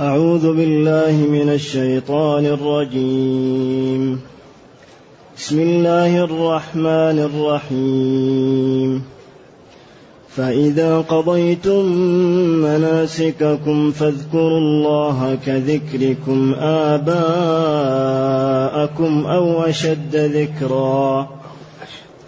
أعوذ بالله من الشيطان الرجيم. بسم الله الرحمن الرحيم. فإذا قضيتم مناسككم فاذكروا الله كذكركم آباءكم أو أشد ذكرًا.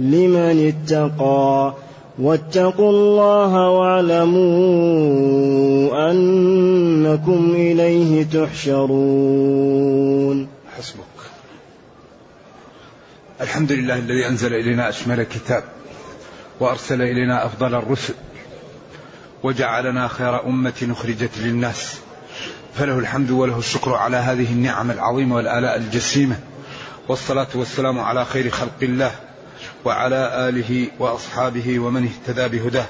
لمن اتقى واتقوا الله واعلموا أنكم إليه تحشرون. حسبك. الحمد لله الذي أنزل إلينا أشمل كتاب وأرسل إلينا أفضل الرسل وجعلنا خير أمة أخرجت للناس. فله الحمد وله الشكر على هذه النعم العظيمة والآلاء الجسيمة والصلاة والسلام على خير خلق الله. وعلى آله وأصحابه ومن اهتدى بهداه.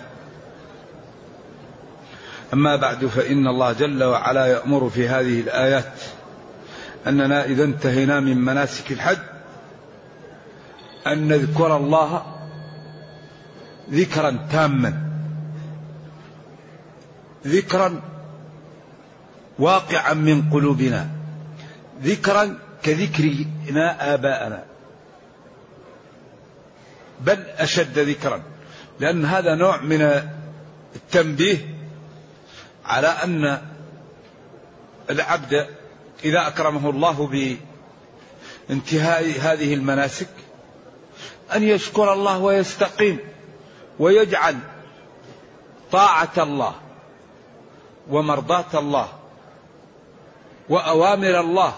أما بعد فإن الله جل وعلا يأمر في هذه الآيات اننا اذا انتهينا من مناسك الحج أن نذكر الله ذكرا تاما ذكرا واقعا من قلوبنا ذكرا كذكرنا آباءنا. بل أشد ذكرا لأن هذا نوع من التنبيه على أن العبد إذا أكرمه الله بانتهاء هذه المناسك أن يشكر الله ويستقيم ويجعل طاعة الله ومرضاة الله وأوامر الله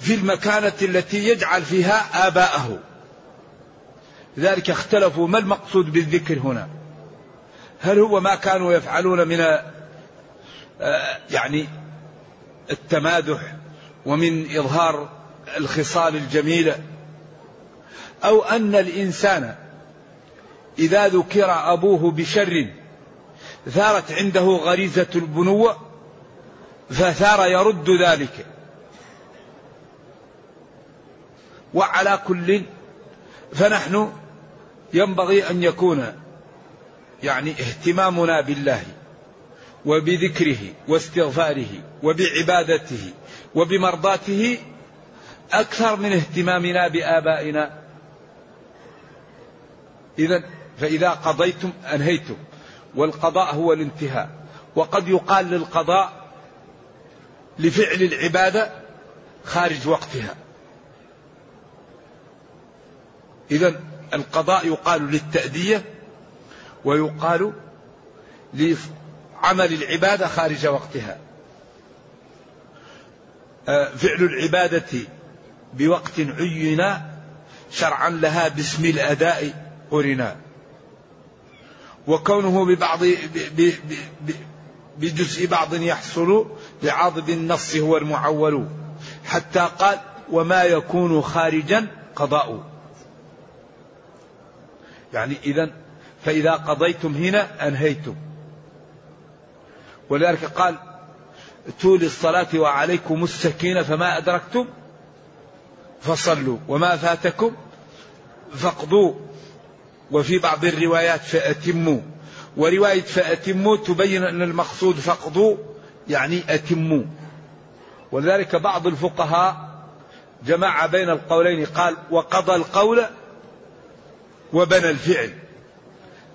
في المكانة التي يجعل فيها آباءه. لذلك اختلفوا ما المقصود بالذكر هنا؟ هل هو ما كانوا يفعلون من آه، يعني التمادح ومن إظهار الخصال الجميلة؟ أو أن الإنسان إذا ذكر أبوه بشر ثارت عنده غريزة البنوة فثار يرد ذلك. وعلى كل فنحن ينبغي أن يكون يعني اهتمامنا بالله وبذكره واستغفاره وبعبادته وبمرضاته أكثر من اهتمامنا بآبائنا. إذا فإذا قضيتم أنهيتم والقضاء هو الانتهاء. وقد يقال للقضاء لفعل العبادة خارج وقتها. إذا القضاء يقال للتأدية ويقال لعمل العبادة خارج وقتها. آه، فعل العبادة بوقت عين شرعا لها باسم الأداء قرنا. وكونه ببعض بجزء بعض يحصل بعضد النص هو المعول. حتى قال وما يكون خارجا قضاء يعني إذا فإذا قضيتم هنا أنهيتم. ولذلك قال اتوا للصلاة وعليكم السكينة فما أدركتم فصلوا وما فاتكم فاقضوا. وفي بعض الروايات فأتموا ورواية فأتموا تبين أن المقصود فاقضوا يعني أتموا. ولذلك بعض الفقهاء جمع بين القولين قال وقضى القول وبنى الفعل.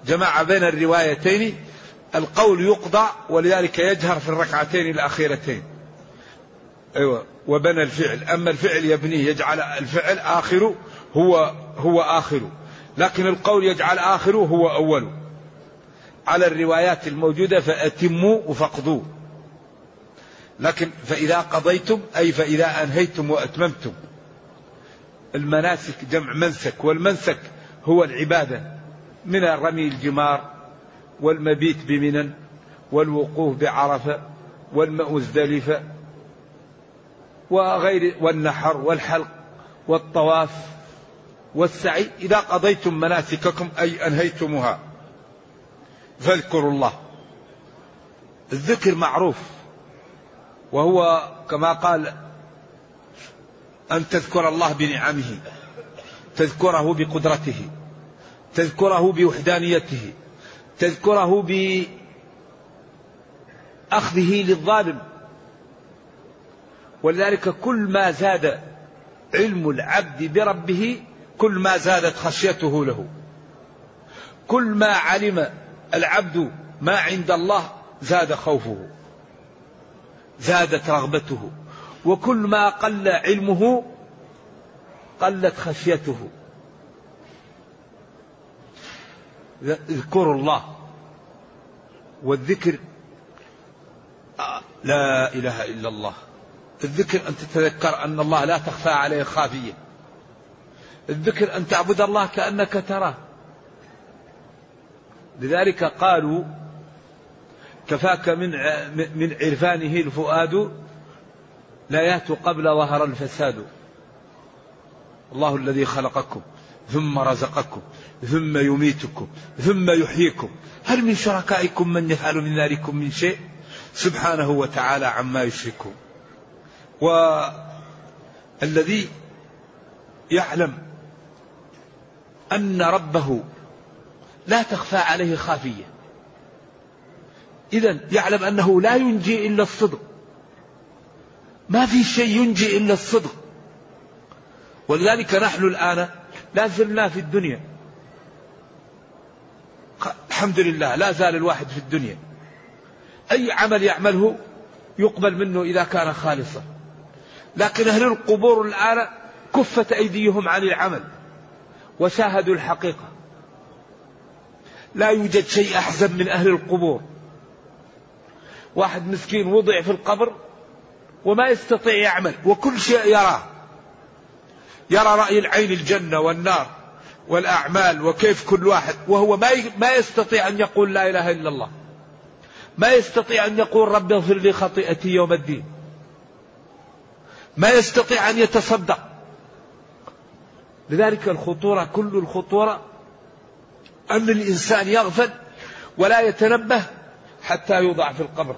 جمع بين الروايتين القول يقضى ولذلك يجهر في الركعتين الأخيرتين. أيوة وبنى الفعل. أما الفعل يبنيه يجعل الفعل آخر هو هو آخر. لكن القول يجعل آخره هو أول. على الروايات الموجودة فأتموا وفقدوا لكن فإذا قضيتم أي فإذا أنهيتم وأتممتم. المناسك جمع منسك والمنسك هو العبادة من رمي الجمار والمبيت بمنى والوقوف بعرفة والمزدلفة وغير والنحر والحلق والطواف والسعي. إذا قضيتم مناسككم أي أنهيتموها فاذكروا الله. الذكر معروف وهو كما قال أن تذكر الله بنعمه. تذكره بقدرته تذكره بوحدانيته تذكره بأخذه للظالم. ولذلك كل ما زاد علم العبد بربه كل ما زادت خشيته له. كل ما علم العبد ما عند الله زاد خوفه زادت رغبته. وكل ما قل علمه قلت خشيته. اذكروا الله والذكر لا إله إلا الله. الذكر أن تتذكر أن الله لا تخفى عليه خافية. الذكر أن تعبد الله كأنك تراه. لذلك قالوا كفاك من من عرفانه الفؤاد لا يأتوا قبل ظهر الفساد. الله الذي خلقكم ثم رزقكم ثم يميتكم ثم يحييكم. هل من شركائكم من يفعل من ذلكم من شيء؟ سبحانه وتعالى عما يشركون. والذي يعلم أن ربه لا تخفى عليه خافية. إذا يعلم أنه لا ينجي إلا الصدق. ما في شيء ينجي إلا الصدق. ولذلك نحن الآن لا زلنا في الدنيا. الحمد لله لا زال الواحد في الدنيا. أي عمل يعمله يقبل منه إذا كان خالصا. لكن أهل القبور الآن كفت أيديهم عن العمل وشاهدوا الحقيقة. لا يوجد شيء أحزن من أهل القبور. واحد مسكين وضع في القبر وما يستطيع يعمل وكل شيء يراه. يرى رأي العين الجنة والنار والأعمال وكيف كل واحد وهو ما ما يستطيع أن يقول لا إله إلا الله. ما يستطيع أن يقول رب اغفر لي خطيئتي يوم الدين. ما يستطيع أن يتصدق. لذلك الخطورة كل الخطورة أن الإنسان يغفل ولا يتنبه حتى يوضع في القبر.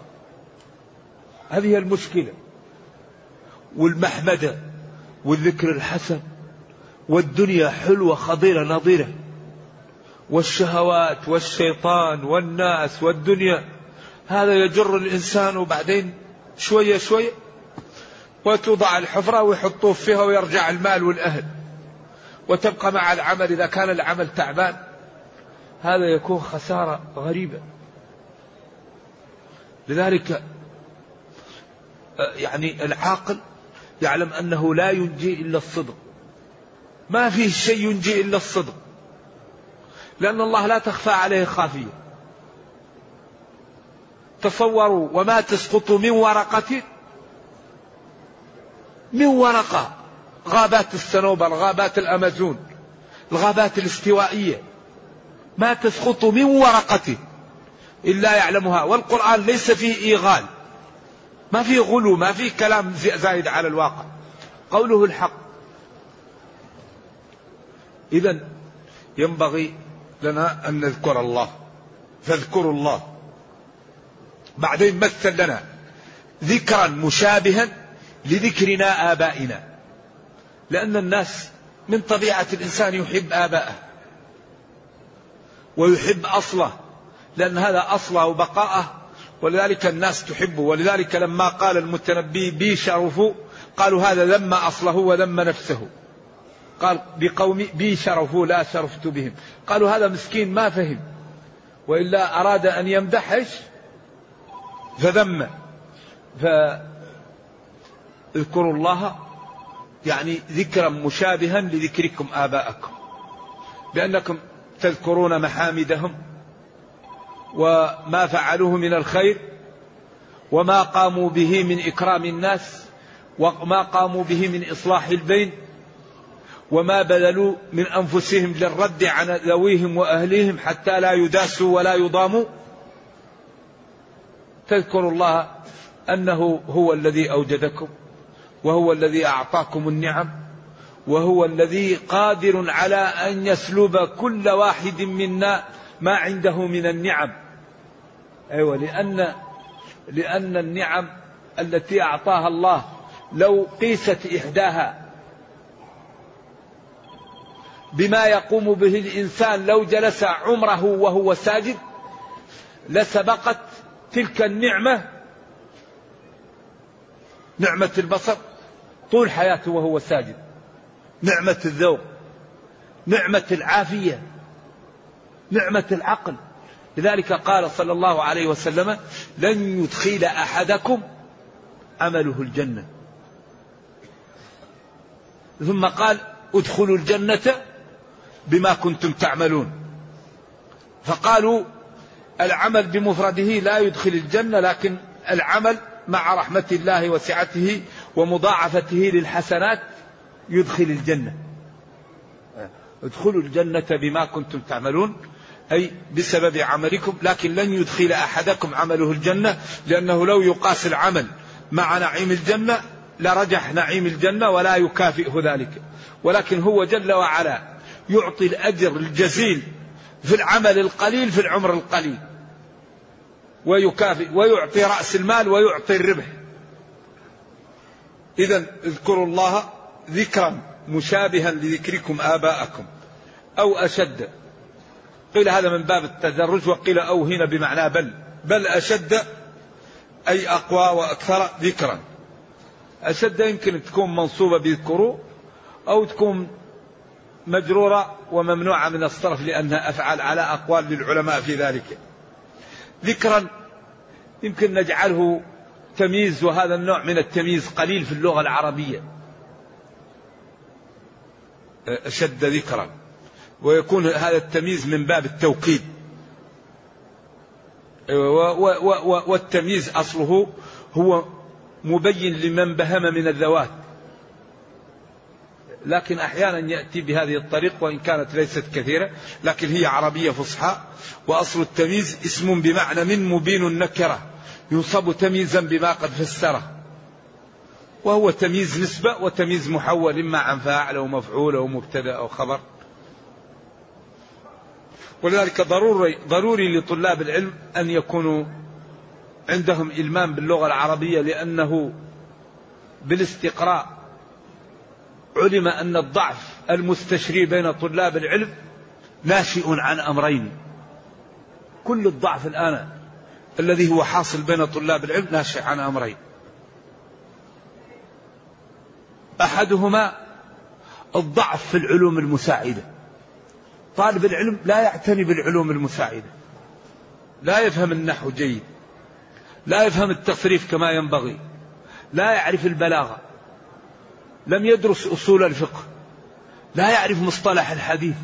هذه المشكلة. والمحمدة. والذكر الحسن والدنيا حلوة خضيرة نظيرة والشهوات والشيطان والناس والدنيا هذا يجر الإنسان وبعدين شوية شوية وتوضع الحفرة ويحطوه فيها ويرجع المال والأهل وتبقى مع العمل إذا كان العمل تعبان. هذا يكون خسارة غريبة. لذلك يعني العاقل يعلم أنه لا ينجي إلا الصدق. ما فيه شيء ينجي إلا الصدق. لأن الله لا تخفى عليه خافية. تصوروا وما تسقط من ورقة من ورقة. غابات السنوبر غابات الأمازون الغابات الاستوائية. ما تسقط من ورقة إلا يعلمها. والقرآن ليس فيه إيغال. ما فيه غلو ما فيه كلام زايد على الواقع. قوله الحق. إذا ينبغي لنا أن نذكر الله. فاذكروا الله. بعدين مثل لنا ذكرا مشابها لذكرنا آبائنا. لأن الناس من طبيعة الإنسان يحب آباءه ويحب أصله. لأن هذا أصله وبقاءه ولذلك الناس تحبه. ولذلك لما قال المتنبي بي شرفوا قالوا هذا ذم أصله وذم نفسه. قال بقوم بي شرفوا لا شرفت بهم. قالوا هذا مسكين ما فهم. وإلا أراد أن يمدحش فذم. ف اذكروا الله يعني ذكرا مشابها لذكركم آباءكم. بأنكم تذكرون محامدهم. وما فعلوه من الخير وما قاموا به من إكرام الناس وما قاموا به من إصلاح البين وما بذلوا من أنفسهم للرد عن ذويهم وأهليهم حتى لا يداسوا ولا يضاموا. تذكروا الله أنه هو الذي أوجدكم وهو الذي أعطاكم النعم وهو الذي قادر على أن يسلب كل واحد منا ما عنده من النعم. أيوة لأن لأن النعم التي أعطاها الله لو قيست إحداها بما يقوم به الإنسان لو جلس عمره وهو ساجد لسبقت تلك النعمة نعمة البصر طول حياته وهو ساجد نعمة الذوق نعمة العافية نعمة العقل. لذلك قال صلى الله عليه وسلم لن يدخل أحدكم عمله الجنة. ثم قال ادخلوا الجنة بما كنتم تعملون. فقالوا العمل بمفرده لا يدخل الجنة لكن العمل مع رحمة الله وسعته ومضاعفته للحسنات يدخل الجنة. ادخلوا الجنة بما كنتم تعملون. أي بسبب عملكم لكن لن يدخل أحدكم عمله الجنة لأنه لو يقاس العمل مع نعيم الجنة لرجح نعيم الجنة ولا يكافئه ذلك. ولكن هو جل وعلا يعطي الأجر الجزيل في العمل القليل في العمر القليل. ويكافئ ويعطي رأس المال ويعطي الربح. إذا اذكروا الله ذكرا مشابها لذكركم آباءكم أو أشد. قيل هذا من باب التدرج وقيل أو هنا بمعنى بل. بل أشد أي أقوى وأكثر ذكرا. أشد يمكن تكون منصوبة بذكروا أو تكون مجرورة وممنوعة من الصرف لأنها أفعل على أقوال للعلماء في ذلك. ذكرا يمكن نجعله تمييز وهذا النوع من التمييز قليل في اللغة العربية. أشد ذكرا. ويكون هذا التمييز من باب التوكيد. والتمييز أصله هو مبين لمن بهم من الذوات. لكن أحيانا يأتي بهذه الطريقة وإن كانت ليست كثيرة لكن هي عربية فصحى وأصل التمييز اسم بمعنى من مبين النكرة ينصب تمييزا بما قد فسره. وهو تمييز نسبة وتمييز محول إما عن فاعل أو مفعول أو مبتدأ أو خبر. ولذلك ضروري ضروري لطلاب العلم أن يكونوا عندهم إلمام باللغة العربية لأنه بالاستقراء علم أن الضعف المستشري بين طلاب العلم ناشئ عن أمرين. كل الضعف الآن الذي هو حاصل بين طلاب العلم ناشئ عن أمرين. أحدهما الضعف في العلوم المساعدة. طالب العلم لا يعتني بالعلوم المساعدة. لا يفهم النحو جيد. لا يفهم التصريف كما ينبغي. لا يعرف البلاغة. لم يدرس أصول الفقه. لا يعرف مصطلح الحديث.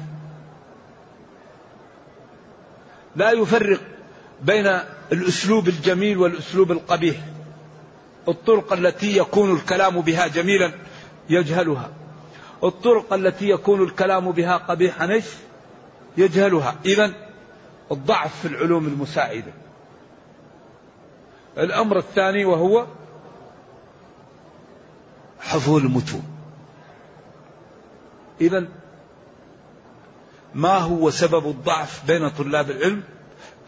لا يفرق بين الأسلوب الجميل والأسلوب القبيح. الطرق التي يكون الكلام بها جميلا يجهلها. الطرق التي يكون الكلام بها قبيحا إيش؟ يجهلها. اذا الضعف في العلوم المساعدة. الأمر الثاني وهو حفظ المتون. اذا ما هو سبب الضعف بين طلاب العلم؟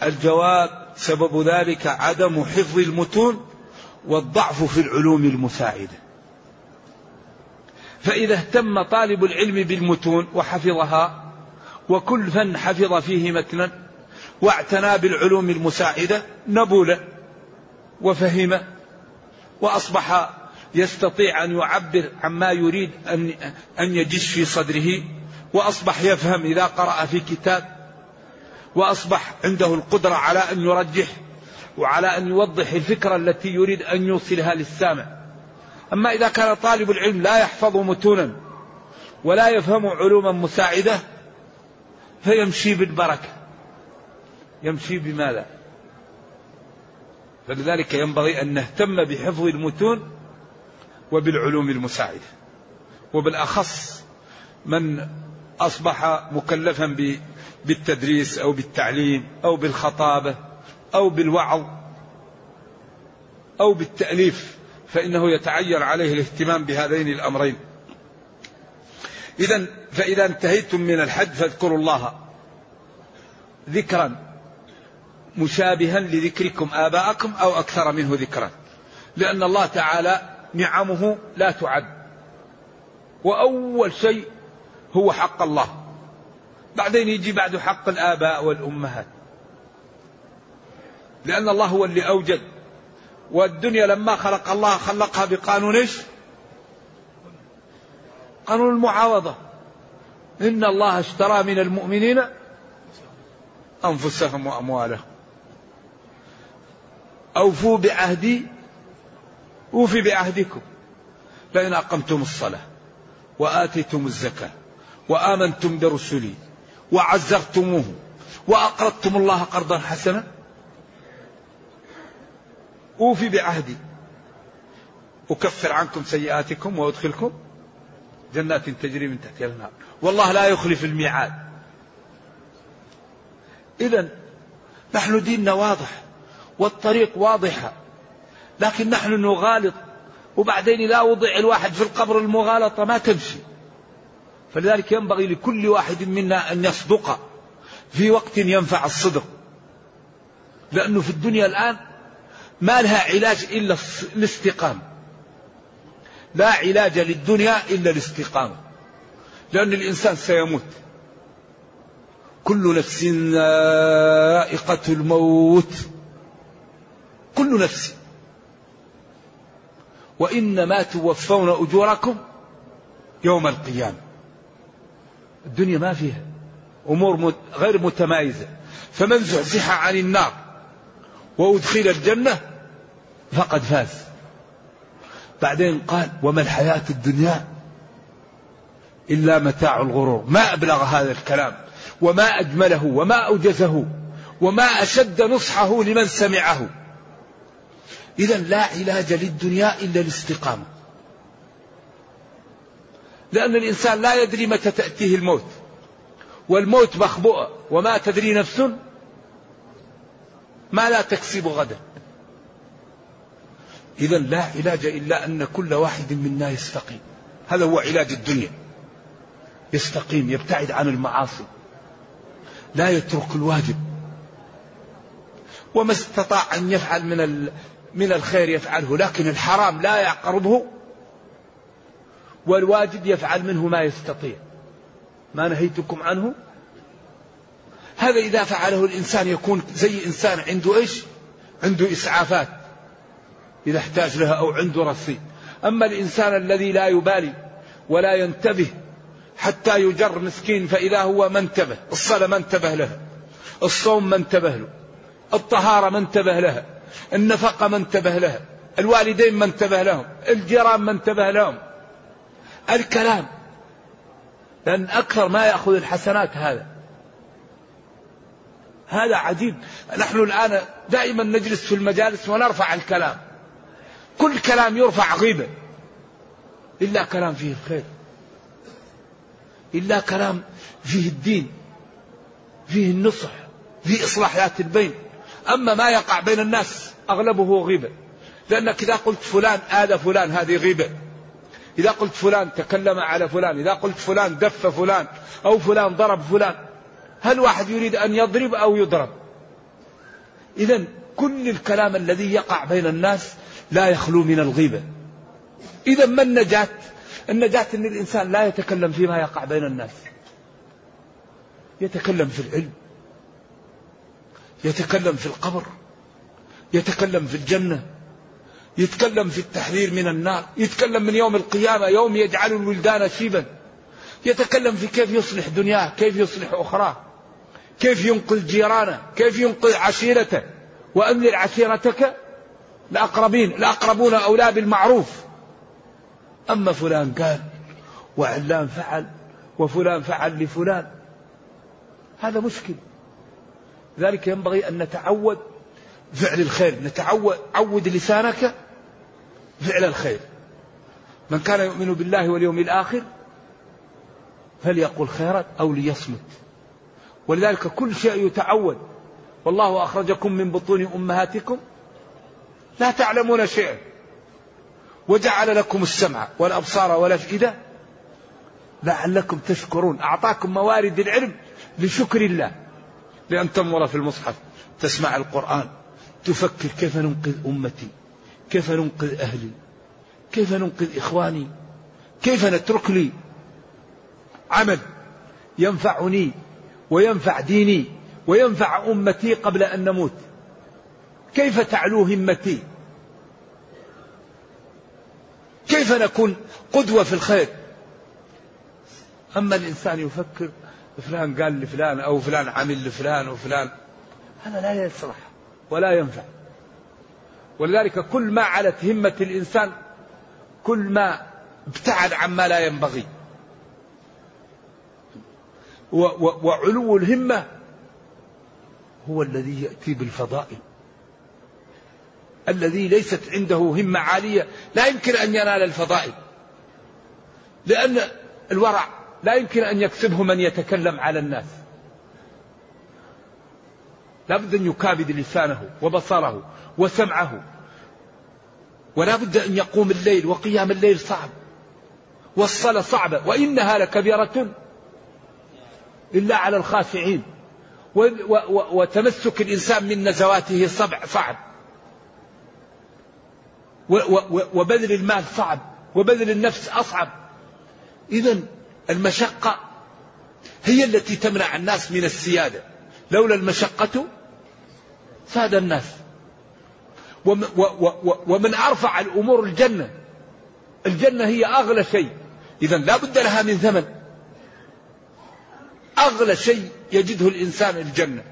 الجواب سبب ذلك عدم حفظ المتون والضعف في العلوم المساعدة. فإذا اهتم طالب العلم بالمتون وحفظها وكل فن حفظ فيه متنا واعتنى بالعلوم المساعدة نبول وفهم وأصبح يستطيع أن يعبر عما يريد أن أن يجش في صدره وأصبح يفهم إذا قرأ في كتاب وأصبح عنده القدرة على أن يرجح وعلى أن يوضح الفكرة التي يريد أن يوصلها للسامع. أما إذا كان طالب العلم لا يحفظ متونا ولا يفهم علوما مساعدة فيمشي بالبركة. يمشي بماذا؟ فلذلك ينبغي أن نهتم بحفظ المتون وبالعلوم المساعدة. وبالأخص من أصبح مكلفا بالتدريس أو بالتعليم أو بالخطابة أو بالوعظ أو بالتأليف فإنه يتعين عليه الاهتمام بهذين الأمرين. إذا فإذا انتهيتم من الحج فاذكروا الله ذكرا مشابها لذكركم آباءكم أو أكثر منه ذكرا. لأن الله تعالى نعمه لا تعد. وأول شيء هو حق الله. بعدين يجي بعد حق الآباء والأمهات. لأن الله هو اللي أوجد. والدنيا لما خلق الله خلقها بقانون إيش؟ قانون المعاوضة. إن الله اشترى من المؤمنين أنفسهم وأموالهم. أوفوا بعهدي أوفي بعهدكم. فإن أقمتم الصلاة وآتيتم الزكاة وآمنتم برسلي وعزرتموه وأقرضتم الله قرضا حسنا أوفي بعهدي. أكفر عنكم سيئاتكم وأدخلكم. جنات تجري من تحتها الأنهار والله لا يخلف الميعاد. إذا نحن ديننا واضح والطريق واضحة لكن نحن نغالط وبعدين إذا وضع الواحد في القبر المغالطة ما تمشي. فلذلك ينبغي لكل واحد منا أن يصدق في وقت ينفع الصدق. لأنه في الدنيا الآن ما لها علاج إلا الاستقامة. لا علاج للدنيا إلا الاستقامة لأن الإنسان سيموت. كل نفس ذائقة الموت. كل نفس. وإنما توفون أجوركم يوم القيامة. الدنيا ما فيها. أمور غير متمايزة. فمن زحزح عن النار وأدخل الجنة فقد فاز. بعدين قال وما الحياة الدنيا إلا متاع الغرور. ما أبلغ هذا الكلام وما أجمله وما أوجزه وما أشد نصحه لمن سمعه. إذا لا علاج للدنيا إلا الاستقامة. لأن الإنسان لا يدري متى تأتيه الموت. والموت مخبوء وما تدري نفس ما لا تكسب غدا. إذا لا علاج إلا أن كل واحد منا يستقيم. هذا هو علاج الدنيا. يستقيم يبتعد عن المعاصي. لا يترك الواجب. وما استطاع أن يفعل من من الخير يفعله لكن الحرام لا يقربه والواجب يفعل منه ما يستطيع. ما نهيتكم عنه؟ هذا إذا فعله الإنسان يكون زي إنسان عنده إيش؟ عنده إسعافات. إذا احتاج لها أو عنده رصيد. أما الإنسان الذي لا يبالي ولا ينتبه حتى يجر مسكين فإذا هو ما انتبه الصلاة ما انتبه لها الصوم ما انتبه له الطهارة ما انتبه لها النفقة ما انتبه لها الوالدين ما انتبه لهم الجيران ما انتبه لهم. الكلام لأن أكثر ما يأخذ الحسنات هذا. هذا عجيب. نحن الآن دائما نجلس في المجالس ونرفع الكلام. كل كلام يرفع غيبة. إلا كلام فيه الخير. إلا كلام فيه الدين. فيه النصح. فيه إصلاح ذات البين. أما ما يقع بين الناس أغلبه غيبة. لأنك إذا قلت فلان آذى فلان هذه غيبة. إذا قلت فلان تكلم على فلان إذا قلت فلان دف فلان أو فلان ضرب فلان هل واحد يريد أن يضرب أو يضرب؟ إذا كل الكلام الذي يقع بين الناس لا يخلو من الغيبة. إذا ما النجاة؟ النجاة أن الإنسان لا يتكلم فيما يقع بين الناس. يتكلم في العلم. يتكلم في القبر. يتكلم في الجنة. يتكلم في التحذير من النار. يتكلم من يوم القيامة يوم يجعل الولدان شيبا. يتكلم في كيف يصلح دنياه كيف يصلح أخراه. كيف ينقذ جيرانه كيف ينقذ عشيرته. وأملل عشيرتك الأقربين الأقربون أولى بالمعروف. أما فلان قال وعلان فعل وفلان فعل لفلان. هذا مشكل. ذلك ينبغي أن نتعود فعل الخير نتعود عود لسانك فعل الخير. من كان يؤمن بالله واليوم الآخر فليقل خيرا أو ليصمت. ولذلك كل شيء يتعود. والله أخرجكم من بطون أمهاتكم لا تعلمون شيئا. وجعل لكم السمع والأبصار والأفئدة لعلكم تشكرون. أعطاكم موارد العلم لشكر الله. لأن تنظر في المصحف تسمع القرآن تفكر كيف ننقذ أمتي كيف ننقذ أهلي كيف ننقذ إخواني كيف نترك لي عمل ينفعني وينفع ديني وينفع أمتي قبل أن نموت. كيف تعلو همتي؟ كيف نكون قدوة في الخير؟ أما الإنسان يفكر فلان قال لفلان أو فلان عمل لفلان وفلان هذا لا يصلح ولا ينفع. ولذلك كل ما علت همة الإنسان كل ما ابتعد عما لا ينبغي. وعلو الهمة هو الذي يأتي بالفضائل. الذي ليست عنده همة عالية لا يمكن أن ينال الفضائل. لأن الورع لا يمكن أن يكسبه من يتكلم على الناس. لابد أن يكابد لسانه وبصره وسمعه. ولا بد أن يقوم الليل وقيام الليل صعب. والصلاة صعبة. وإنها لكبيرة إلا على الخاشعين. وتمسك الإنسان من نزواته صعب. وبذل المال صعب وبذل النفس أصعب. إذا المشقة هي التي تمنع الناس من السيادة. لولا المشقة ساد الناس. ومن أرفع الأمور الجنة الجنة هي أغلى شيء. إذا لا بد لها من ثمن. أغلى شيء يجده الإنسان الجنة.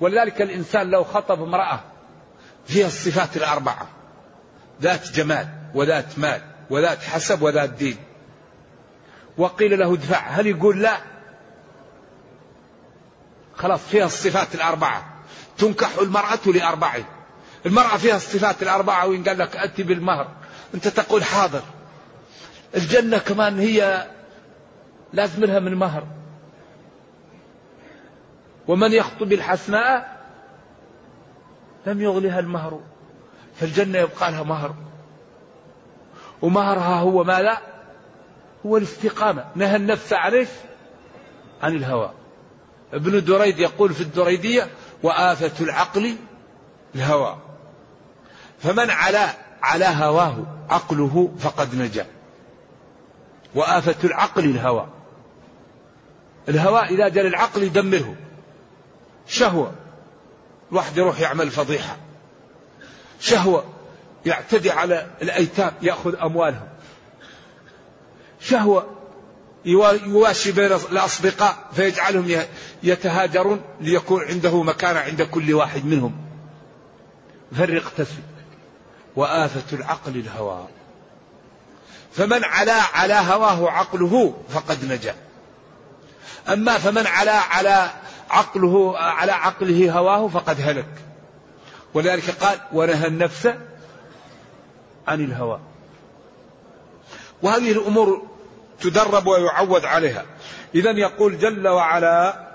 ولذلك الإنسان لو خطب امرأة فيها الصفات الأربعة. ذات جمال وذات مال وذات حسب وذات دين. وقيل له ادفع. هل يقول لا؟ خلاص فيها الصفات الأربعة. تنكح المرأة لأربع المرأة فيها الصفات الأربعة وإن قال لك أتي بالمهر. أنت تقول حاضر. الجنة كمان هي لازم لها من مهر. ومن يخطب الحسناء لم يغلها المهر. فالجنة يبقى لها مهر. ومهرها هو ماذا؟ هو الاستقامة. نهى النفس عن عن الهوى. ابن دريد يقول في الدريدية وآفة العقل الهوى. فمن على على هواه عقله فقد نجا. وآفة العقل الهوى. الهوى إذا جاء العقل يدمره. شهوة. الواحد يروح يعمل فضيحة. شهوة يعتدي على الأيتام يأخذ أموالهم. شهوة يواشي بين الأصدقاء فيجعلهم يتهاجرون ليكون عنده مكانة عند كل واحد منهم. فرق تسد وآفة العقل الهوى. فمن علا على هواه عقله فقد نجا. أما فمن علا على عقله على عقله هواه فقد هلك. ولذلك قال ونهى النفس عن الهوى. وهذه الأمور تدرب ويعود عليها. إذا يقول جل وعلا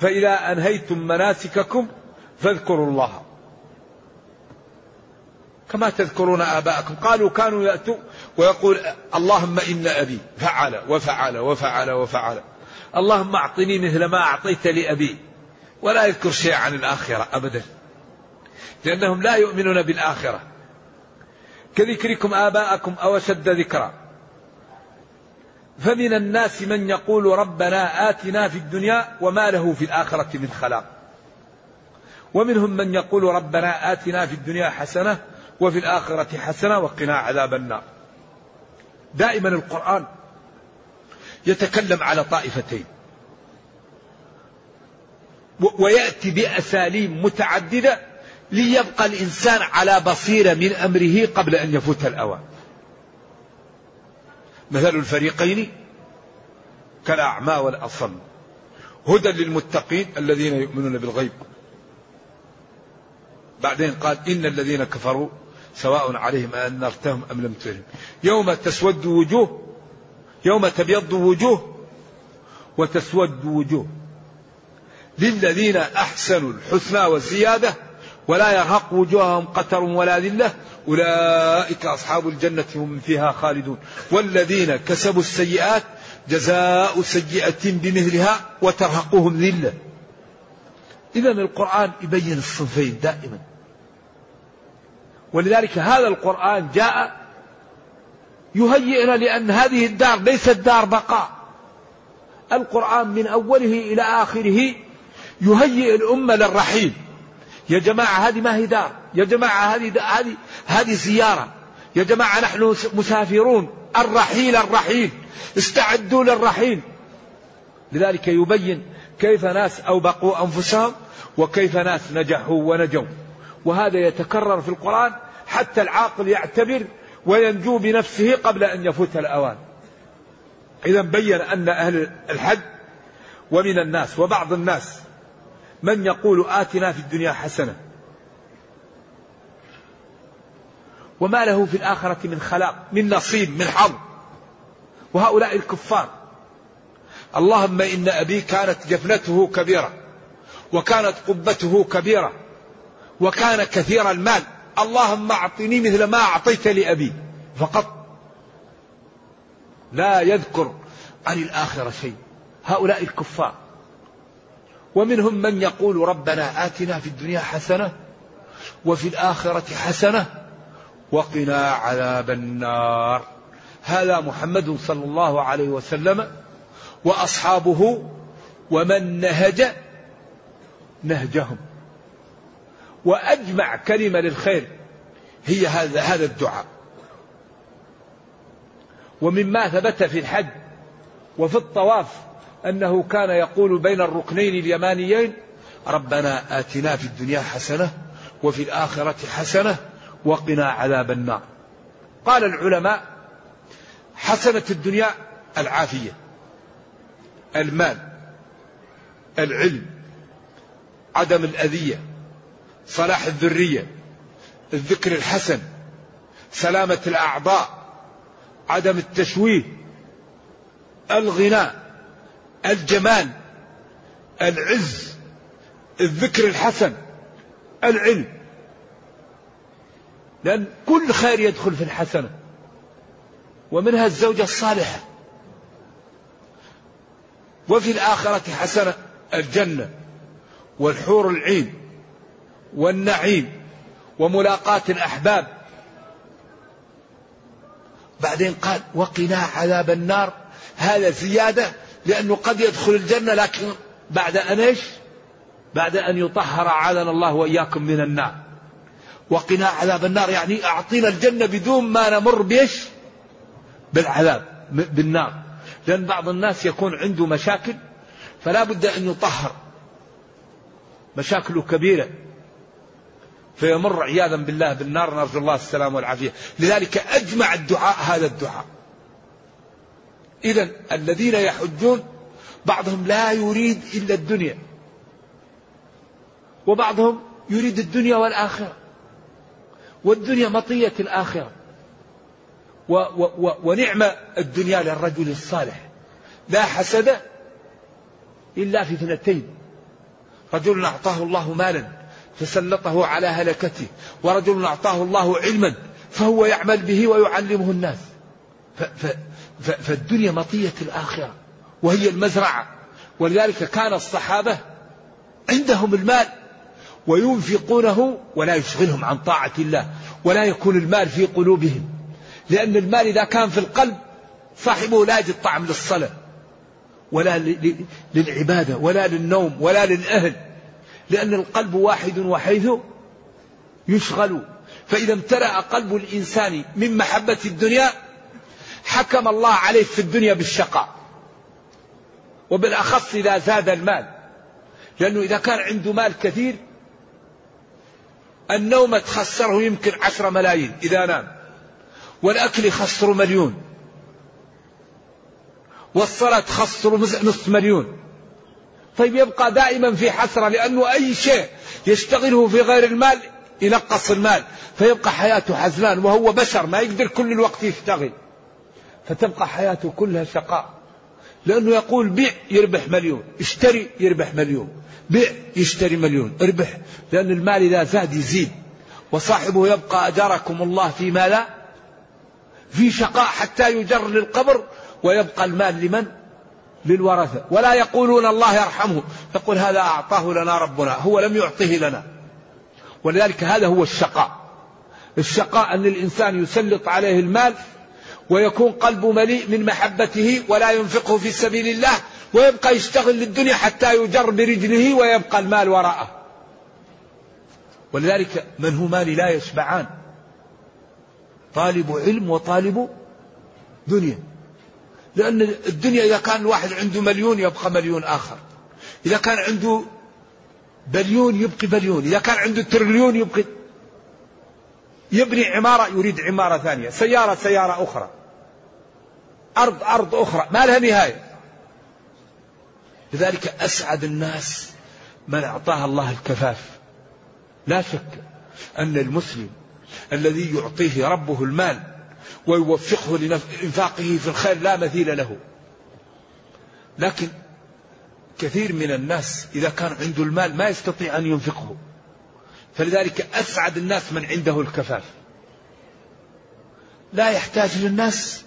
فإذا أنهيتم مناسككم فاذكروا الله. كما تذكرون آباءكم. قالوا كانوا يأتوا ويقول اللهم إن أبي. فعل وفعل وفعل وفعل. اللهم أعطني مثل ما أعطيت لأبي. ولا يذكر شيء عن الآخرة أبدا. لأنهم لا يؤمنون بالآخرة. كذكركم آباءكم أو أشد ذكرا فمن الناس من يقول ربنا آتنا في الدنيا وما له في الآخرة من خلاق. ومنهم من يقول ربنا آتنا في الدنيا حسنة وفي الآخرة حسنة وقنا عذاب النار. دائما القرآن يتكلم على طائفتين. ويأتي بأساليب متعددة ليبقى الإنسان على بصيرة من أمره قبل أن يفوت الأوان. مثل الفريقين كالأعمى والأصم. هدى للمتقين الذين يؤمنون بالغيب. بعدين قال إن الذين كفروا سواء عليهم أنذرتهم أم لم تنذرهم يوم تسود وجوه يوم تبيض وجوه وتسود وجوه. للذين أحسنوا الحسنى والزيادة ولا يرهق وجوههم قتر ولا ذلة. أولئك أصحاب الجنة هم فيها خالدون. والذين كسبوا السيئات جزاء سيئة بمثلها وترهقهم ذلة. إذا القرآن يبين الصنفين دائما. ولذلك هذا القرآن جاء يهيئنا لأن هذه الدار ليست دار بقاء. القرآن من أوله إلى آخره يهيئ الأمة للرحيل يا جماعة هذه ما هي دار. يا جماعة هذه هذه هذه زيارة. يا جماعة نحن مسافرون. الرحيل الرحيل. استعدوا للرحيل. لذلك يبين كيف ناس أوبقوا أنفسهم وكيف ناس نجحوا ونجوا. وهذا يتكرر في القرآن حتى العاقل يعتبر وينجو بنفسه قبل أن يفوت الأوان. إذا بين أن أهل الحج ومن الناس وبعض الناس من يقول آتنا في الدنيا حسنة وما له في الآخرة من خلاق من نصيب من حظ. وهؤلاء الكفار. اللهم إن أبي كانت جفنته كبيرة وكانت قبته كبيرة وكان كثير المال. اللهم أعطني مثل ما أعطيت لأبي. فقط لا يذكر عن الآخرة شيء. هؤلاء الكفار. ومنهم من يقول ربنا آتنا في الدنيا حسنة وفي الآخرة حسنة وقنا عذاب النار. هذا محمد صلى الله عليه وسلم وأصحابه ومن نهج نهجهم. وأجمع كلمة للخير هي هذا هذا الدعاء. ومما ثبت في الحج وفي الطواف أنه كان يقول بين الركنين اليمانيين ربنا آتنا في الدنيا حسنة وفي الآخرة حسنة وقنا عذاب النار. قال العلماء حسنة الدنيا العافية المال العلم عدم الأذية صلاح الذرية الذكر الحسن سلامة الأعضاء عدم التشويه الغناء الجمال العز الذكر الحسن العلم. لأن كل خير يدخل في الحسنة ومنها الزوجة الصالحة. وفي الآخرة حسنة الجنة والحور العين والنعيم وملاقاة الأحباب. بعدين قال وقنا عذاب النار. هذا زيادة لأنه قد يدخل الجنة لكن بعد أن إيش؟ بعد أن يطهر عاذنا الله وإياكم من النار. وقنا عذاب النار يعني أعطينا الجنة بدون ما نمر بإيش؟ بالعذاب بالنار. لأن بعض الناس يكون عنده مشاكل فلا بد أن يطهر. مشاكله كبيرة. فيمر عياذا بالله بالنار نرجو الله السلام والعافية. لذلك أجمع الدعاء هذا الدعاء. إذا الذين يحجون بعضهم لا يريد إلا الدنيا وبعضهم يريد الدنيا والآخرة والدنيا مطية الآخرة و و و ونعم الدنيا للرجل الصالح. لا حسد إلا في اثنتين رجل أعطاه الله مالا فسلطه على هلكته ورجل أعطاه الله علما فهو يعمل به ويعلمه الناس. فالدنيا مطية الآخرة وهي المزرعة. ولذلك كان الصحابة عندهم المال وينفقونه ولا يشغلهم عن طاعة الله ولا يكون المال في قلوبهم. لأن المال إذا كان في القلب صاحبه لا يجد طعم للصلاة ولا للعبادة ولا للنوم ولا للأهل. لأن القلب واحد وحيث يشغل. فإذا امتلأ قلب الإنسان من محبة الدنيا حكم الله عليه في الدنيا بالشقاء وبالأخص إذا زاد المال. لأنه إذا كان عنده مال كثير النوم تخسره يمكن عشرة ملايين إذا نام والأكل يخسر مليون والصلاة تخسر نصف مليون. طيب يبقى دائما في حسرة لأنه أي شيء يشتغله في غير المال ينقص المال فيبقى حياته حزنان وهو بشر ما يقدر كل الوقت يشتغل. فتبقى حياته كلها شقاء لأنه يقول بيع يربح مليون اشتري يربح مليون بيع يشتري مليون اربح لأن المال إذا زاد يزيد. وصاحبه يبقى أجركم الله فيما لا في شقاء حتى يجر للقبر ويبقى المال لمن؟ للورثة. ولا يقولون الله يرحمه. يقول هذا أعطاه لنا ربنا هو لم يعطه لنا. ولذلك هذا هو الشقاء. الشقاء أن الإنسان يسلط عليه المال ويكون قلبه مليء من محبته ولا ينفقه في سبيل الله ويبقى يشتغل للدنيا حتى يجر برجله ويبقى المال وراءه. ولذلك من هو مال لا يشبعان. طالب علم وطالب دنيا. لأن الدنيا إذا كان الواحد عنده مليون يبقى مليون آخر. إذا كان عنده بليون يبقي بليون. إذا كان عنده تريليون يبقي يبني عمارة يريد عمارة ثانية سيارة سيارة أخرى. أرض أرض أخرى. ما لها نهاية. لذلك أسعد الناس من أعطاه الله الكفاف. لا شك أن المسلم الذي يعطيه ربه المال ويوفقه لإنفاقه في الخير لا مثيل له. لكن كثير من الناس إذا كان عنده المال ما يستطيع أن ينفقه. فلذلك أسعد الناس من عنده الكفاف. لا يحتاج للناس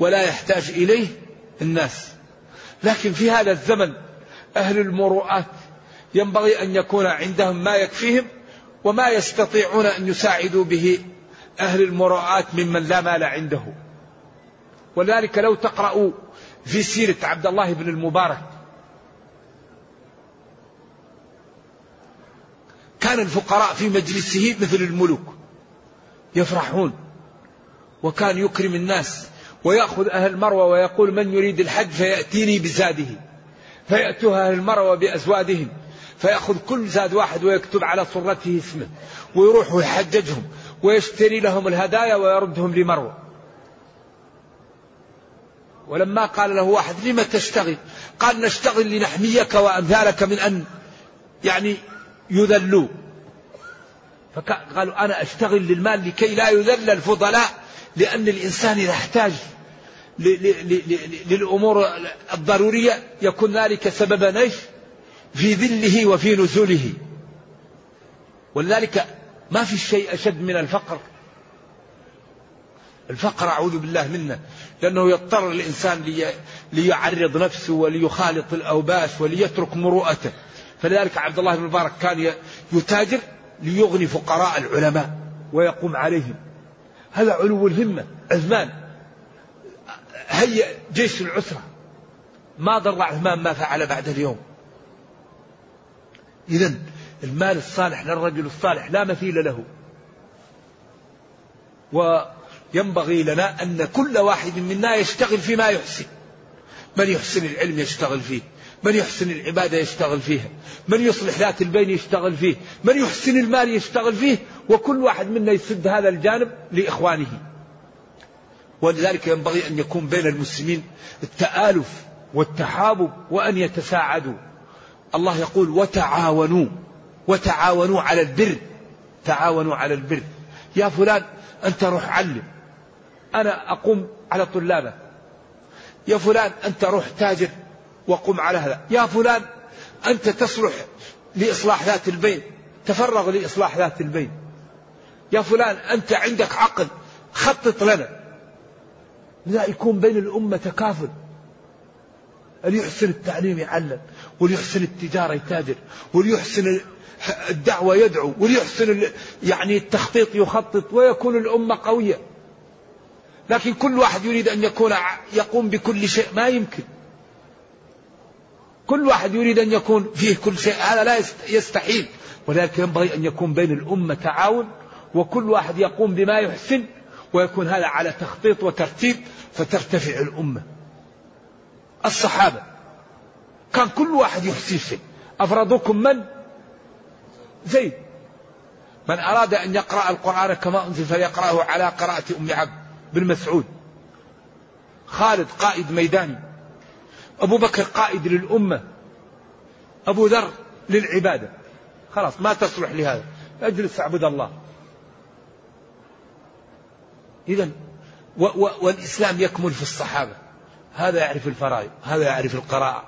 ولا يحتاج إليه الناس. لكن في هذا الزمن أهل المروءات ينبغي أن يكون عندهم ما يكفيهم وما يستطيعون أن يساعدوا به أهل المروءات ممن لا مال عنده. ولذلك لو تقرأوا في سيرة عبد الله بن المبارك. كان الفقراء في مجلسه مثل الملوك يفرحون وكان يكرم الناس. ويأخذ أهل المروة ويقول من يريد الحج فيأتيني بزاده. فيأتوها أهل المروة بأزوادهم. فيأخذ كل زاد واحد ويكتب على صرته اسمه. ويروح ويحججهم. ويشتري لهم الهدايا ويردهم لمروة. ولما قال له واحد لم تشتغل؟ قال نشتغل لنحميك وأمثالك من أن يعني يذلوا. فقالوا أنا أشتغل للمال لكي لا يذل الفضلاء. لأن الإنسان إذا احتاج للأمور الضرورية يكون ذلك سببا إيش؟ في ذله وفي نزوله. ولذلك ما في شيء أشد من الفقر. الفقر أعوذ بالله منه لأنه يضطر الإنسان ليعرض نفسه وليخالط الأوباش وليترك مروءته. فلذلك عبد الله بن مبارك كان يتاجر ليغني فقراء العلماء ويقوم عليهم. هذا علو الهمة عثمان. هيأ جيش العسرة. ما ضر عثمان ما فعل بعد اليوم. إذا المال الصالح للرجل الصالح لا مثيل له. وينبغي لنا أن كل واحد منا يشتغل فيما يحسن. من يحسن العلم يشتغل فيه من يحسن العبادة يشتغل فيها من يصلح ذات البين يشتغل فيه من يحسن المال يشتغل فيه وكل واحد منا يسد هذا الجانب لإخوانه. ولذلك ينبغي أن يكون بين المسلمين التآلف والتحابب وأن يتساعدوا. الله يقول وتعاونوا وتعاونوا على البر. تعاونوا على البر. يا فلان أنت روح علم. أنا أقوم على طلابك يا فلان أنت روح تاجر وقم على هذا. يا فلان أنت تصلح لإصلاح ذات البين تفرغ لإصلاح ذات البين يا فلان أنت عندك عقل خطط لنا. لا يكون بين الأمة تكافل. اللي يحسن التعليم يعلم واللي يحسن التجارة يتاجر واللي يحسن الدعوة يدعو واللي يحسن يعني التخطيط يخطط ويكون الأمة قوية. لكن كل واحد يريد أن يكون يقوم بكل شيء ما يمكن. كل واحد يريد أن يكون فيه كل شيء هذا لا يستحيل. ولكن ينبغي أن يكون بين الأمة تعاون وكل واحد يقوم بما يحسن ويكون هذا على تخطيط وترتيب فترتفع الأمة. الصحابة. كان كل واحد يحسن شيء. أفرضكم من؟ زيد. من أراد أن يقرأ القرآن كما أنزل فليقرأه على قراءة أم عبد بن مسعود. خالد قائد ميداني. أبو بكر قائد للأمة. أبو ذر للعبادة. خلاص ما تصلح لهذا. أجلس أعبد الله. إذا والإسلام يكمل في الصحابة. هذا يعرف الفرائض هذا يعرف القراءة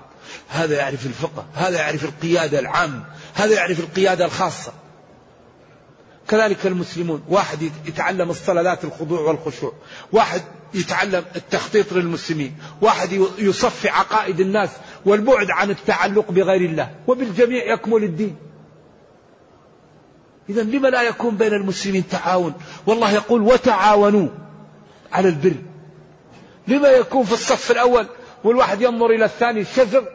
هذا يعرف الفقه هذا يعرف القيادة العامة هذا يعرف القيادة الخاصة. كذلك المسلمون واحد يتعلم الصلاه الخضوع والخشوع واحد يتعلم التخطيط للمسلمين واحد يصفي عقائد الناس والبعد عن التعلق بغير الله وبالجميع يكمل الدين. إذا لما لا يكون بين المسلمين تعاون؟ والله يقول وتعاونوا على البر. لما يكون في الصف الأول والواحد ينظر إلى الثاني الشزر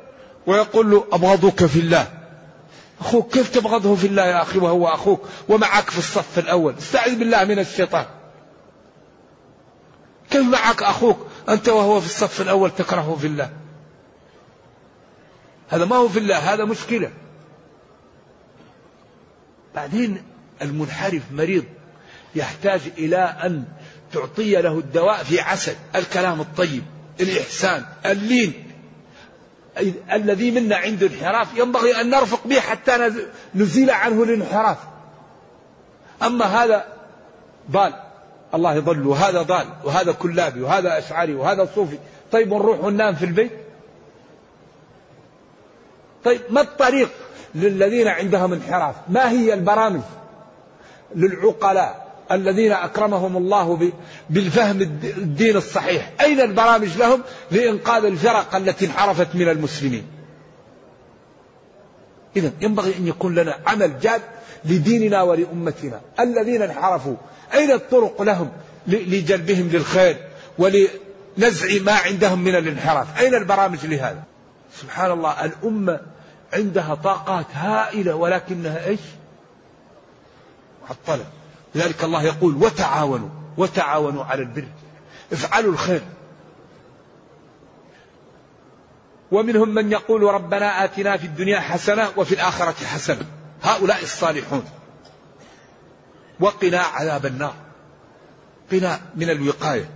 ويقول له أبغضك في الله. أخوك كيف تبغضه في الله يا أخي وهو أخوك ومعك في الصف الأول؟ استعذ بالله من الشيطان. كيف معك أخوك؟ أنت وهو في الصف الأول تكرهه في الله. هذا ما هو في الله هذا مشكلة. بعدين المنحرف مريض يحتاج إلى أن تعطي له الدواء في عسل الكلام الطيب الإحسان اللين. الذي منا عنده انحراف ينبغي أن نرفق به حتى نزيل عنه الانحراف. أما هذا ضال. الله يضل. وهذا ضال. وهذا كلابي. وهذا أشعري. وهذا صوفي. طيب نروح وننام في البيت؟ طيب ما الطريق؟ للذين عندهم انحراف. ما هي البرامج؟ للعقلاء الذين أكرمهم الله بالفهم الدين الصحيح. أين البرامج لهم؟ لإنقاذ الفرق التي انحرفت من المسلمين. إذا ينبغي أن يكون لنا عمل جاد لديننا ولأمتنا. الذين انحرفوا أين الطرق لهم لجلبهم للخير ولنزع ما عندهم من الانحراف؟ أين البرامج لهذا؟ سبحان الله الأمة عندها طاقات هائلة ولكنها إيش؟ معطلة. لذلك الله يقول وتعاونوا وتعاونوا على البر افعلوا الخير. ومنهم من يقول ربنا آتنا في الدنيا حسنة وفي الآخرة حسنة. هؤلاء الصالحون. وقنا عذاب النار. قنا من الوقاية.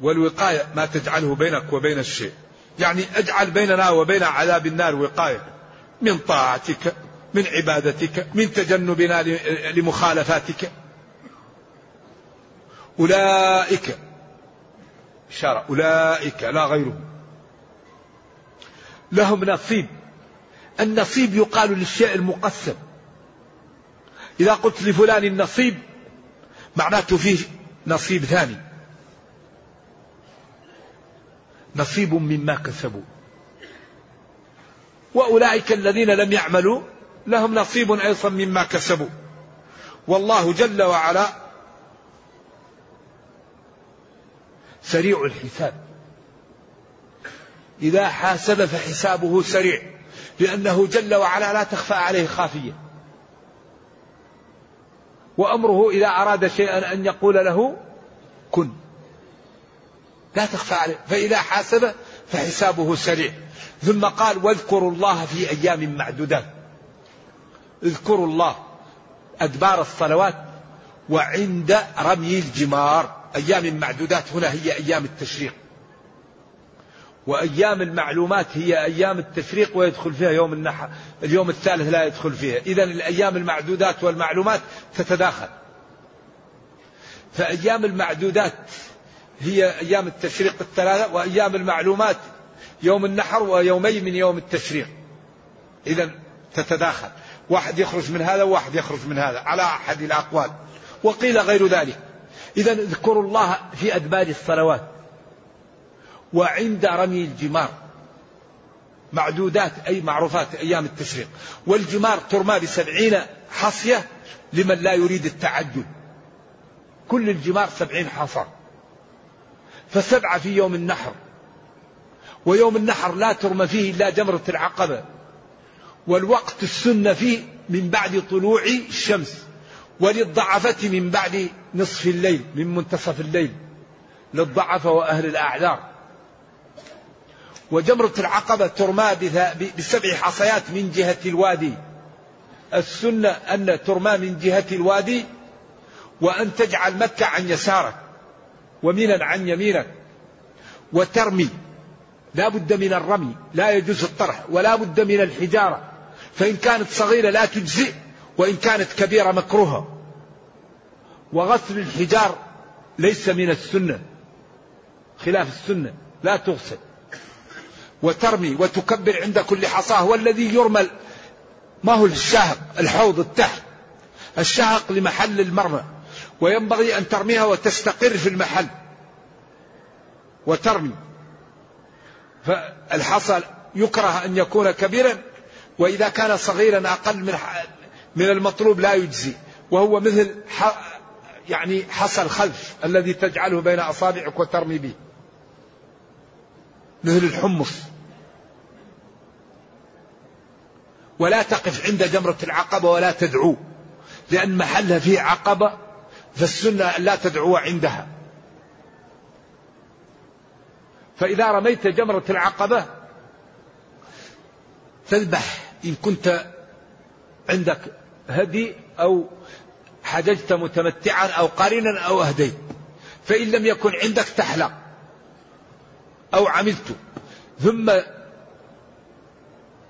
والوقاية ما تجعله بينك وبين الشيء. يعني اجعل بيننا وبين عذاب النار وقاية. من طاعتك من عبادتك من تجنبنا لمخالفاتك. أولئك إشارة أولئك لا غيرهم. لهم نصيب. النصيب يقال للشيء المقسم. إذا قلت لفلان النصيب معناته فيه نصيب ثاني. نصيب مما كسبوا. وأولئك الذين لم يعملوا لهم نصيب أيضا مما كسبوا. والله جل وعلا سريع الحساب. إذا حاسب فحسابه سريع لأنه جل وعلا لا تخفى عليه خافية. وأمره إذا أراد شيئا أن يقول له كن. لا تخفى عليه. فإذا حاسب فحسابه سريع. ثم قال واذكروا الله في أيام معدودات. اذكروا الله. أدبار الصلوات. وعند رمي الجمار. أيام معدودات هنا هي أيام التشريق. وأيام المعلومات هي أيام التشريق ويدخل فيها يوم النحر اليوم الثالث لا يدخل فيها. إذا الأيام المعدودات والمعلومات تتداخل. فأيام المعدودات هي أيام التشريق الثلاثة وأيام المعلومات يوم النحر ويومين من يوم التشريق. إذا تتداخل. واحد يخرج من هذا وواحد يخرج من هذا على أحد الأقوال. وقيل غير ذلك. إذا اذكروا الله في أدبار الصلوات. وعند رمي الجمار. معدودات أي معروفات أيام التشريق. والجمار ترمى بسبعين حصية لمن لا يريد التعجل. كل الجمار سبعين حصى. فسبعة في يوم النحر. ويوم النحر لا ترمى فيه إلا جمرة العقبة. والوقت السنة فيه من بعد طلوع الشمس. وللضعفة من بعد نصف الليل من منتصف الليل. للضعفة وأهل الأعذار. وجمرة العقبة ترمى بسبع حصيات من جهة الوادي. السنة أن ترمى من جهة الوادي. وأن تجعل مكة عن يسارك. ومنا عن يمينك. وترمي. لا بد من الرمي. لا يجوز الطرح. ولا بد من الحجارة. فإن كانت صغيرة لا تجزئ. وإن كانت كبيرة مكروهة. وغسل الحجار ليس من السنة. خلاف السنة. لا تغسل. وترمي. وتكبر عند كل حصاة. والذي يرمل. ما هو الشهق. الحوض التحت. الشهق لمحل المرمى. وينبغي أن ترميها وتستقر في المحل وترمي. فالحصى يكره أن يكون كبيرا وإذا كان صغيرا أقل من من المطلوب لا يجزي. وهو مثل يعني حصى الخلف الذي تجعله بين أصابعك وترمي به. مثل الحمص. ولا تقف عند جمرة العقبة ولا تدعو لأن محلها فيه عقبة فالسنة لا تدعو عندها. فإذا رميت جمرة العقبة تذبح إن كنت عندك هدي أو حججت متمتعا أو قارنا أو أهديت. فإن لم يكن عندك تحلق أو عملت. ثم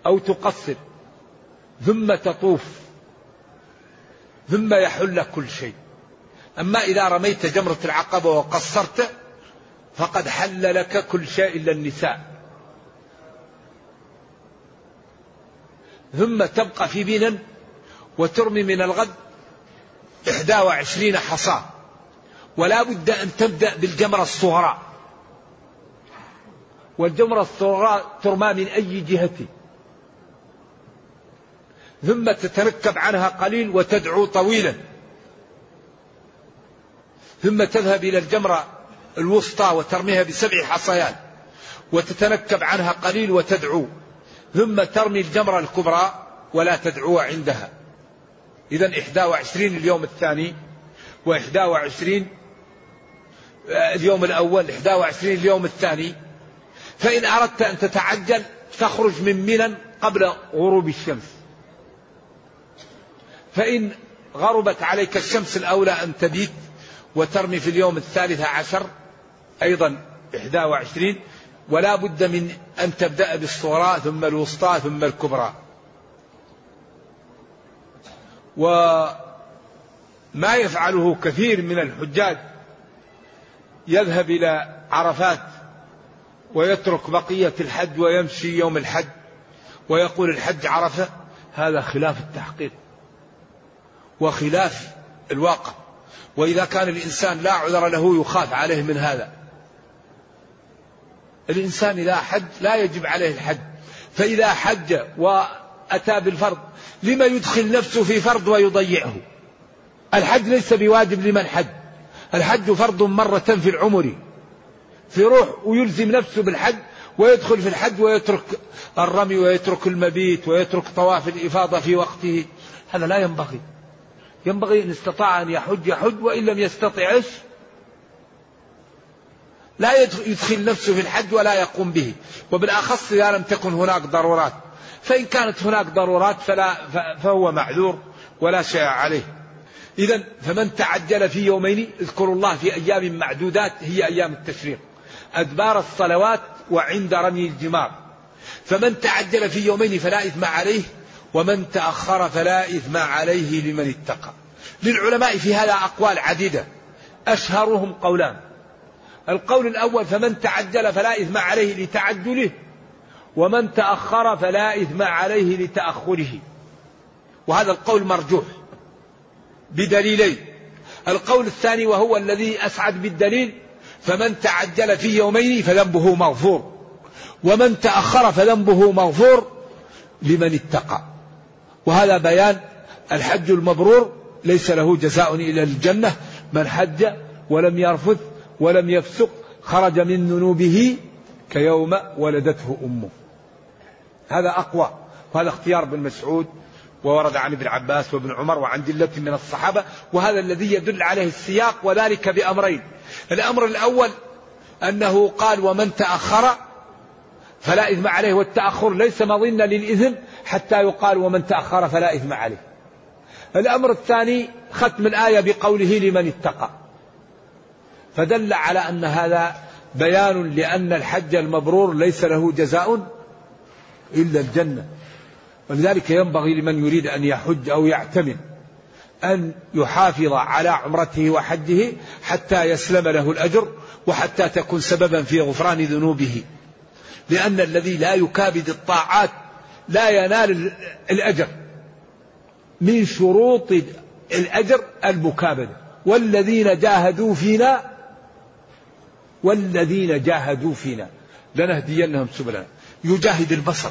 أو تقصر. ثم تطوف. ثم يحل كل شيء. أما إذا رميت جمرة العقبة وقصرت فقد حل لك كل شيء إلا النساء. ثم تبقى في بنا وترمي من الغد إحدى وعشرين حصاة. ولا بد أن تبدأ بالجمرة الصغرى. والجمرة الصغرى ترمى من أي جهة. ثم تتنكب عنها قليل وتدعو طويلا. ثم تذهب إلى الجمرة الوسطى وترميها بسبع حصيات وتتنكب عنها قليل وتدعو ثم ترمي الجمرة الكبرى ولا تدعو عندها. إذا إحدى وعشرين اليوم الثاني وإحدى وعشرين اليوم الأول إحدى وعشرين اليوم الثاني. فإن أردت أن تتعجل تخرج من منى قبل غروب الشمس. فإن غربت عليك الشمس الأولى أن تبيت وترمي في اليوم الثالث عشر أيضا إحدى وعشرين ولا بد من أن تبدأ بالصغرى ثم الوسطى ثم الكبرى. وما يفعله كثير من الحجاج يذهب إلى عرفات ويترك بقية الحج ويمشي يوم الحج ويقول الحج عرفة. هذا خلاف التحقيق وخلاف الواقع. وإذا كان الإنسان لا عذر له يخاف عليه من هذا. الإنسان إذا حج لا يجب عليه الحج. فإذا حج وأتى بالفرض لما يدخل نفسه في فرض ويضيعه؟ الحج ليس بواجب لمن حج. الحج فرض مرة في العمر. في روح ويلزم نفسه بالحج ويدخل في الحج ويترك الرمي ويترك المبيت ويترك طواف الإفاضة في وقته. هذا لا ينبغي. ينبغي إن استطاع أن يحج يحج وإن لم يستطع إيش لا يدخل نفسه في الحج ولا يقوم به. وبالأخص إذا لم تكن هناك ضرورات. فإن كانت هناك ضرورات فلا فهو معذور ولا شيء عليه. إذا فمن تعجل في يومين اذكروا الله في أيام معدودات هي أيام التشريق. أدبار الصلوات وعند رمي الجمار. فمن تعجل في يومين فلا إثم عليه ومن تأخر فلا إثم عليه لمن اتقى. للعلماء في هذا أقوال عديدة. أشهرهم قولان. القول الأول فمن تعجل فلا إثم عليه لتعجله ومن تأخر فلا إثم عليه لتأخره. وهذا القول مرجوح بدليلين. القول الثاني وهو الذي أسعد بالدليل فمن تعجل في يومين فذنبه مغفور ومن تأخر فذنبه مغفور لمن اتقى. وهذا بيان الحج المبرور ليس له جزاء إلى الجنة من حج ولم يرفث ولم يفسق خرج من ذنوبه كيوم ولدته أمه. هذا أقوى وهذا اختيار ابن مسعود وورد عن ابن عباس وابن عمر وعن جلة من الصحابة وهذا الذي يدل عليه السياق وذلك بأمرين. الأمر الأول أنه قال ومن تأخر فلا إثم عليه والتأخر ليس مظنة للإثم حتى يقال ومن تأخر فلا إثم عليه. الأمر الثاني ختم الآية بقوله لمن اتقى. فدل على أن هذا بيان لأن الحج المبرور ليس له جزاء إلا الجنة. ولذلك ينبغي لمن يريد أن يحج أو يعتمر أن يحافظ على عمرته وحجه حتى يسلم له الأجر وحتى تكون سببا في غفران ذنوبه. لأن الذي لا يكابد الطاعات لا ينال الأجر من شروط الأجر المكابدة والذين جاهدوا فينا والذين جاهدوا فينا. لنهدينهم سبلنا. يجاهد البصر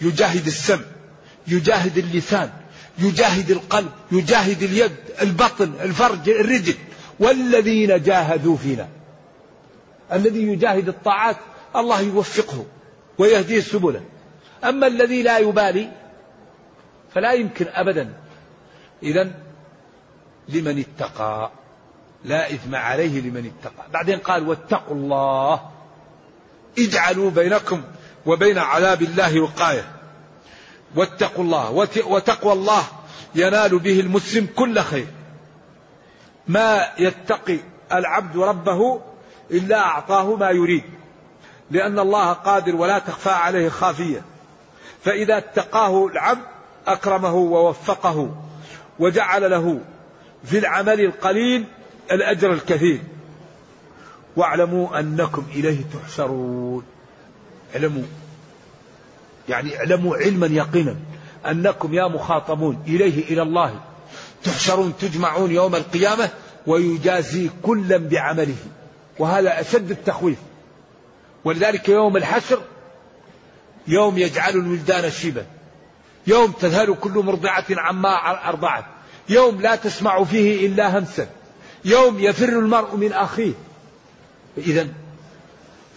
يجاهد السمع يجاهد اللسان يجاهد القلب يجاهد اليد البطن الفرج الرجل. والذين جاهدوا فينا. الذي يجاهد الطاعات الله يوفقه ويهديه سبله. أما الذي لا يبالي فلا يمكن أبدا. إذا لمن اتقى لا إثم عليه لمن اتقى. بعدين قال واتقوا الله اجعلوا بينكم وبين عذاب الله وقاية. واتقوا الله وتقوى الله ينال به المسلم كل خير. ما يتقي العبد ربه إلا أعطاه ما يريد. لأن الله قادر ولا تخفى عليه خافية فإذا اتقاه العبد أكرمه ووفقه وجعل له في العمل القليل الأجر الكثير. واعلموا أنكم إليه تحشرون. اعلموا. يعني اعلموا علما يقينا أنكم يا مخاطبون إليه إلى الله تحشرون تجمعون يوم القيامة ويجازي كلا بعمله. وهذا أشد التخويف. ولذلك يوم الحشر يوم يجعل الولدان شيبا يوم تذهل كل مرضعة عما أرضعت. يوم لا تسمع فيه إلا همسا. يوم يفر المرء من أخيه. إذا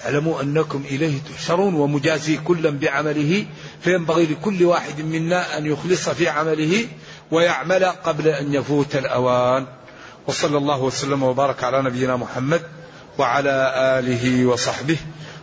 اعلموا أنكم إليه تحشرون ومجازي كلا بعمله فينبغي لكل واحد منا أن يخلص في عمله ويعمل قبل أن يفوت الأوان. وصلى الله وسلم وبارك على نبينا محمد وعلى آله وصحبه.